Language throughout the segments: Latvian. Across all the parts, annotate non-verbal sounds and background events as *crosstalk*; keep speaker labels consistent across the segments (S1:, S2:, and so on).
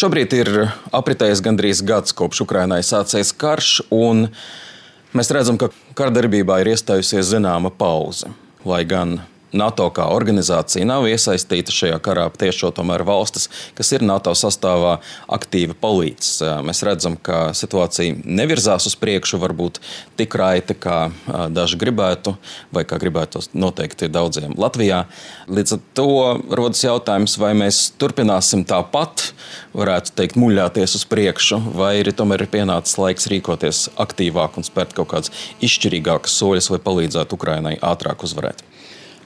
S1: Šobrīd ir apritējis gandrīz gads kopš Ukrainai sācies karš, un mēs redzam, ka kardarbībā ir iestājusies zināma pauze. Lai gan NATO kā organizācija nav iesaistīta šajā karā, tiešo tomēr valstis, kas ir NATO sastāvā, aktīvi palīdz. Mēs redzam, ka situācija nevirzās uz priekšu, varbūt tik raiti, kā daži gribētu, vai kā gribētu noteikti daudziem Latvijā. Līdz ar to rodas jautājums, vai mēs turpināsim tāpat, varētu teikt, muļāties uz priekšu, vai arī tomēr ir pienācis laiks rīkoties aktīvāk un spērt kaut kādas izšķirīgākas soļus, lai palīdzētu Ukrainai ātrāk uzvarēt.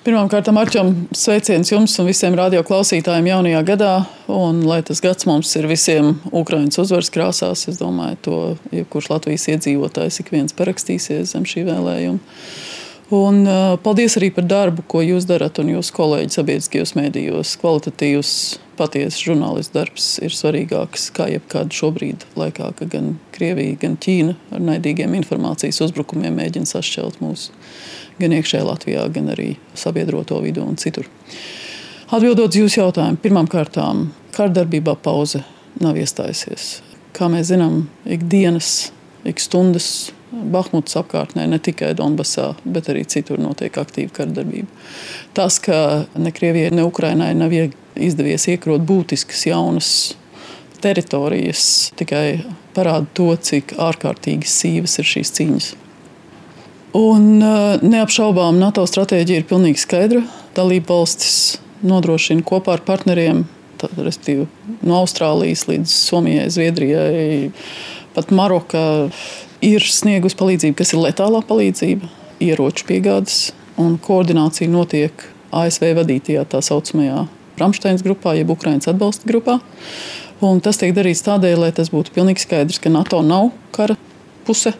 S2: Pirmkārt, Arčam, sveiciens jums un visiem radioklausītājiem jaunajā gadā. Un, lai tas gads mums ir visiem Ukraiņas uzvaras krāsās, es domāju, to jebkurš Latvijas iedzīvotājs ik viens parakstīsies zem šī vēlējuma. Un, uh, paldies arī par darbu, ko jūs darat un jūsu kolēģi sabiedriskajos mēdījos. Kvalitatīvs, patiesa žurnālists darbs ir svarīgāks kā jebkad šobrīd, laikā, kad gan Krievija, gan Ķīna ar naidīgiem informācijas uzbrukumiem mēģina sašķelt mūsu gan iekšējā Latvijā, gan arī sabiedroto vidū un citur. Atbildot jūsu jautājumu, pirmkārt, kārdarbībā pauze nav iestājusies. Kā mēs zinām, ikdienas, ik stundas Bahmutas apkārtnē, ne tikai Donbassā, bet arī citur notiek aktīva kardarbība. Tas, ka ne Krievijai, ne Ukrainai nav izdevies iekrot būtiskas jaunas teritorijas, tikai parāda to, cik ārkārtīgi sīvas ir šīs cīņas. Un uh, neapšaubām NATO stratēģija ir pilnīgi skaidra. Dalība valstis nodrošina kopā ar partneriem, tad, respektīvi no Austrālijas līdz Somijai, Zviedrijai, pat Maroka, ir sniegusi palīdzību, kas ir letālā palīdzība, ieroču piegādes un koordinācija notiek ASV vadītajā tā saucamajā Ramsteins grupā, jeb Ukraiņas atbalsta grupā. Un tas tiek darīts tādēļ, lai tas būtu pilnīgi skaidrs, ka NATO nav kara puse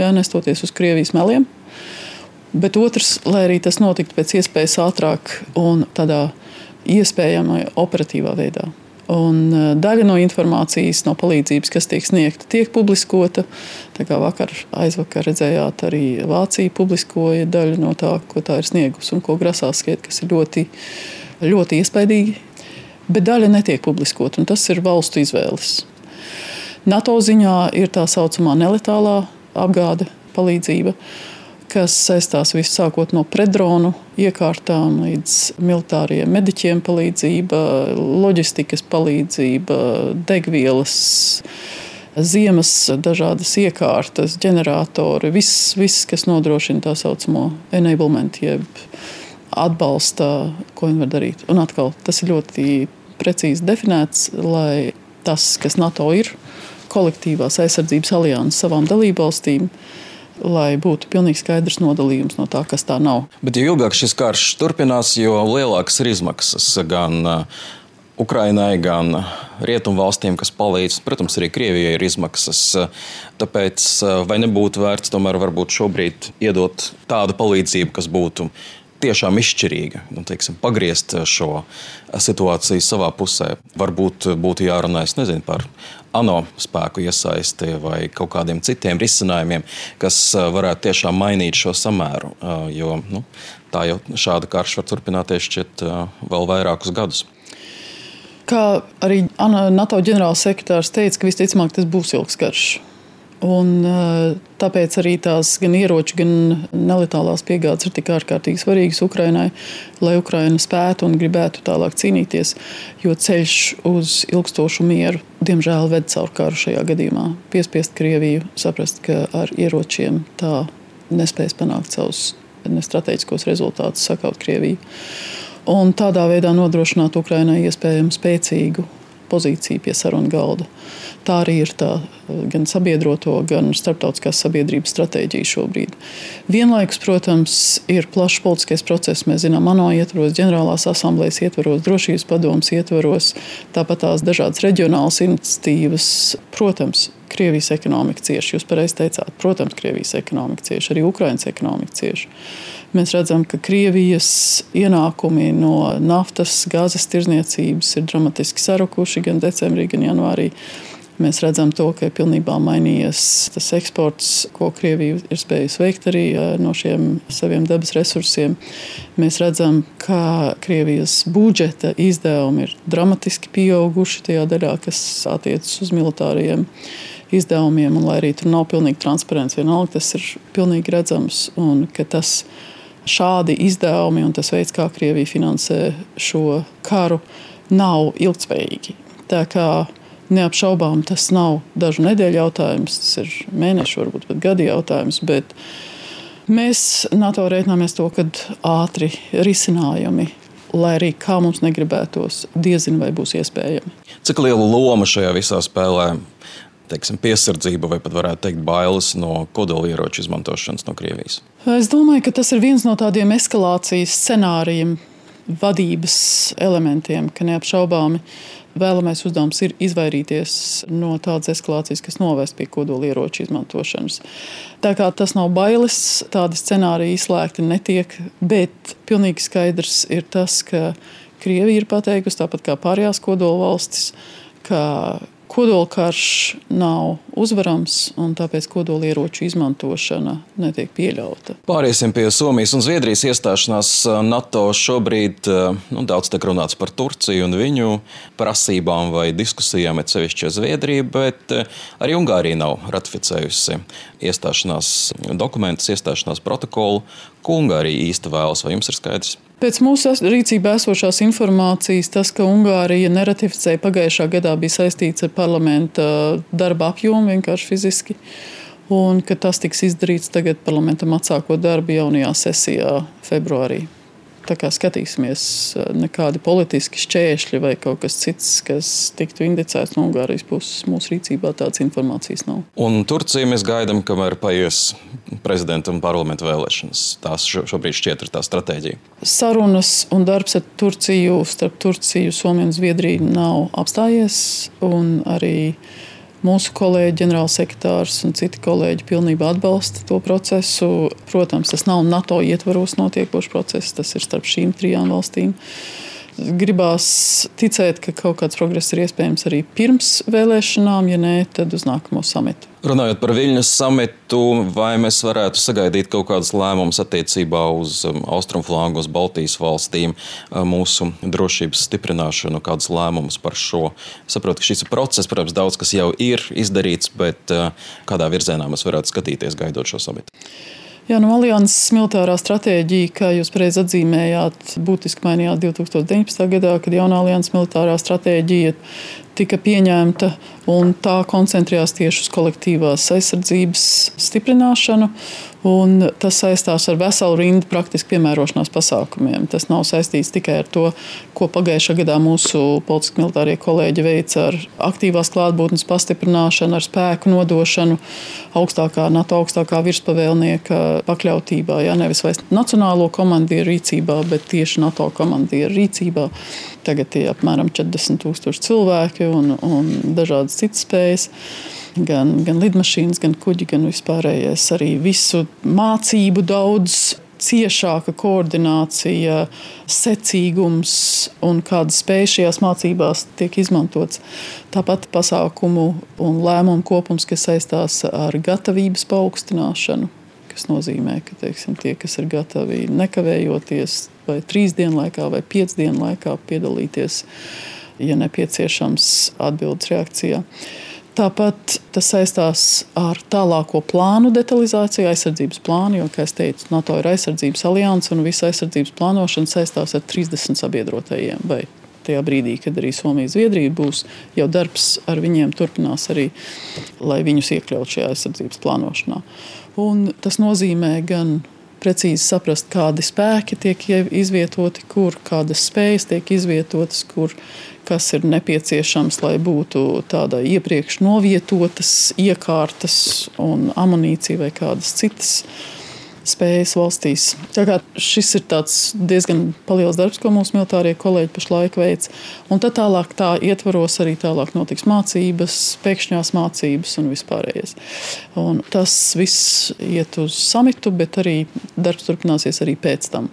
S2: jā, nestoties uz Krievijas meliem. Bet otrs, lai arī tas notiktu pēc iespējas ātrāk un tādā iespējamā operatīvā veidā. Un e, daļa no informācijas, no palīdzības, kas tiek sniegta, tiek publiskota. Tā kā vakar, aizvakar redzējāt, arī Vācija publiskoja daļu no tā, ko tā ir sniegusi un ko grasās skriet, kas ir ļoti, ļoti iespaidīgi. Bet daļa netiek publiskota, un tas ir valstu izvēles. NATO ziņā ir tā saucamā neletālā apgāde, palīdzība, kas saistās visākot no predronu iekārtām līdz militāriem mediķiem, palīdzība, loģistikas palīdzība, degvielas. Ziemas dažādas iekārtas, ģeneratori, viss, viss, kas nodrošina tā saucamo enablement, jeb atbalsta, ko viņi var darīt. Un atkal, tas ir ļoti precīzi definēts, lai tas, kas NATO ir, kolektīvās aizsardzības alianses savām dalībvalstīm. Lai būtu pilnīgi skaidrs nodalījums no tā, kas tā nav.
S1: Bet, jo ilgāk šis karš turpinās, jo lielākas ir izmaksas gan uh, Ukrainai, gan rietumu valstīm, kas palīdz. Protams, arī Krievijai ir izmaksas. Tāpēc uh, vai nebūtu vērts tomēr šobrīd iedot tādu palīdzību, kas būtu tiešām izšķirīga. Nu, teiksim, pagriezt šo situāciju savā pusē. Varbūt būtu jārunā nezinu, par ANO spēku iesaisti vai kaut kādiem citiem risinājumiem, kas varētu tiešām mainīt šo samēru. Jo nu, tā jau šāda karš var turpināties šķiet vēl vairākus gadus.
S2: Kā arī NATO ģenerālsekretārs teica, ka visticamāk tas būs ilgs karš. Un, eh, tāpēc arī tās gan ieroči, gan neletālās piegādes ir tik ārkārtīgi svarīgas Ukraiņai, lai Ukraiņa spētu un gribētu tālāk cīnīties. Jo ceļš uz ilgstošu mieru, diemžēl, ved caur karu šajā gadījumā. Piespiest Krieviju saprast, ka ar ieročiem tā nespēs panākt savus strateģiskos rezultātus, sakaut Krieviju. Un tādā veidā nodrošināt Ukraiņai iespējami spēcīgu pozīciju pie sarunu galda. Tā arī ir tā gan sabiedroto, gan starptautiskās sabiedrības stratēģija šobrīd. Vienlaikus, protams, ir plašs politiskais process. Mēs zinām, ANO ietvaros, ģenerālās asamblejas ietvaros, drošības padomus ietvaros, tāpat tās dažādas reģionālas iniciatīvas. Protams, Krievijas ekonomika cieši. Jūs pareizi teicāt, protams, Krievijas ekonomika cieši, arī Ukraiņas ekonomika cieši. Mēs redzam, ka Krievijas ienākumi no naftas, gāzes tirzniecības ir dramatiski sarukuši gan decembrī, gan janvārī. Mēs redzam, to, ka ir pilnībā mainījies tas eksports, ko Krievija ir spējusi veikt arī no šiem saviem dabas resursiem. Mēs redzam, ka Krievijas budžeta izdevumi ir dramatiski pieauguši tajā daļā, kas attiecas uz militāriem izdevumiem. Un, lai arī tur nav pilnīgi transparents, vienalga tas ir pilnīgi redzams. Un, tas šādi izdevumi un tas veids, kā Krievija finansē šo karu, nav ilgspējīgi. Tā kā Neapšaubām tas nav dažu nedēļu jautājums, tas ir mēnešu, varbūt pat gadu jautājums. Bet mēs NATO reiķināmies to, ka ātri risinājumi, lai arī kā mums negribētos, diezin vai būs iespējami.
S1: Cik liela loma šajā visā spēlē? Teiksim, piesardzība vai pat varētu teikt bailes no kodolieroču izmantošanas no Krievijas?
S2: Es domāju, ka tas ir viens no tādiem eskalācijas scenārijiem, vadības elementiem, ka neapšaubāmi Vēlamais uzdevums ir izvairīties no tādas eskalācijas, kas novest pie kodolieroču izmantošanas. Tā kā tas nav bailes, tādi scenāriji izslēgti netiek, bet pilnīgi skaidrs ir tas, ka Krievija ir pateikusi, tāpat kā pārējās kodolvalstis, ka Kodolkarš nav uzvarams, un tāpēc kodolieroču izmantošana netiek pieļauta.
S1: Pāriesim pie Somijas un Zviedrijas iestāšanās NATO. Šobrīd nu, daudz tiek runāts par Turciju un viņu prasībām vai diskusijām, et sevišķi Zviedrija, bet arī Ungārija nav ratificējusi iestāšanās dokumentus, iestāšanās protokolu. Ko Ungārija īsti vēlas, vai jums ir skaidrs?
S2: Pēc mūsu rīcībā esošās informācijas, tas, ka Ungārija neratificēja pagājušā gadā, bija saistīts ar parlamenta darba apjomu vienkārši fiziski. Un ka tas tiks izdarīts tagad parlamentam atsākot darbu jaunajā sesijā, februārī. Tā kā skatīsimies, eh, nekādi politiski šķēršļi vai kaut kas cits, kas tiktu indicēts no Ungārijas puses. Mūsu rīcībā tādas informācijas nav.
S1: Un Turcija mēs gaidām, kamēr paies prezidenta un parlamenta vēlēšanas. Tās šobrīd šķiet ir tā stratēģija.
S2: Sarunas un darbs ar Turciju, starp Turciju, Somiju un Zviedriju nav apstājies. Arī Mūsu kolēģi, ģenerālsekretārs un citi kolēģi pilnībā atbalsta to procesu. Protams, tas nav NATO ietvaros notiekošs process, tas ir starp šīm trijām valstīm. Gribās ticēt, ka kaut kāds progress ir iespējams arī pirms vēlēšanām, ja nē, tad uz nākamo samitu.
S1: Runājot par Viļņas samitu, vai mēs varētu sagaidīt kaut kādus lēmumus attiecībā uz um, austrumflāgu, uz Baltijas valstīm, um, mūsu drošības stiprināšanu, kādus lēmumus par šo? Es saprotu, ka šis ir process, protams, daudz kas jau ir izdarīts, bet uh, kādā virzienā mēs varētu skatīties gaidot šo samitu?
S2: Jā, nu, alianses militārā stratēģija, kā jūs pareizi atzīmējāt, būtiski mainījās 2019. gadā, kad jaunā alianses militārā stratēģija tika pieņemta, un tā koncentrējās tieši uz kolektīvās aizsardzības stiprināšanu. Tas saistās ar veselu rindu praktiski piemērošanās pasākumiem. Tas nav saistīts tikai ar to, ko pagājušā gadā mūsu politiski militārie kolēģi veica ar aktīvās klātbūtnes pastiprināšanu, ar spēku nodošanu augstākā NATO augstākā virspavēlnieka pakļautībā. Jā, nevis vairs nacionālo komandieru rīcībā, bet tieši NATO komandieru rīcībā. Tagad ir apmēram 40 tūkstoši cilvēki un, un dažādas citas spējas. Gan, gan lidmašīnas, gan kuģi, gan vispārējais arī visu mācību daudz ciešāka koordinācija, secīgums un kāda spēja šajās mācībās tiek izmantots. Tāpat pasākumu un lēmumu kopums, kas saistās ar gatavības paaugstināšanu, kas nozīmē, ka teiksim, tie, kas ir gatavi nekavējoties vai trīs dienu laikā, vai piecu dienu laikā piedalīties, ja nepieciešams, atbildes reakcijā. Tāpat tas saistās ar tālāko plānu detalizāciju, aizsardzības plānu, jo, kā jau teicu, NATO ir aizsardzības alianse un visa aizsardzības plānošana saistās ar 30 sabiedrotajiem. Vai tajā brīdī, kad arī Somija, Zviedrija būs, jau darbs ar viņiem turpinās arī, lai viņus iekļautu šajā aizsardzības plānošanā. Un tas nozīmē gan precīzi saprast, kādi spēki tiek izvietoti, kur kādas spējas tiek izvietotas, kur kas ir nepieciešams, lai būtu tāda iepriekš novietotas iekārtas un amunīcija vai kādas citas spējas valstīs. Šis ir diezgan liels darbs, ko mūsu militārie kolēģi pašlaik veic. Un tad tālāk tā ietvaros arī tālāk notiks mācības, pēkšņās mācības un vispārējais. Un tas viss iet uz samitu, bet arī darbs turpināsies arī pēc tam.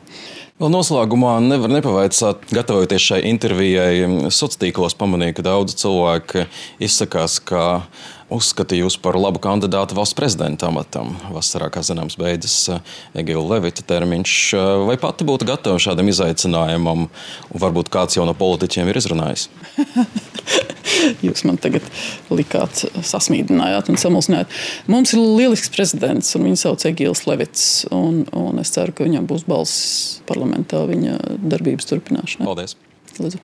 S1: Vēl noslēgumā nevar nepavaicāt, gatavojoties šai intervijai, sociālos tīklos pamanīju, ka daudzi cilvēki izsakās, ka uzskata jūs par labu kandidātu valsts prezidenta amatam. Vasarā, kā zināms, beidzas Egila Levita termiņš. Vai pati būtu gatava šādam izaicinājumam, un varbūt kāds jau no politiķiem ir izrunājis? *laughs*
S2: Jūs man tagad likāt, sasmīdinājāt un samulsinājāt. Mums ir lielisks prezidents, un viņu sauc Egīls Levits. Un, un es ceru, ka viņam būs balss parlamentā viņa darbības turpināšanai.
S1: Paldies!
S2: Lūdzu.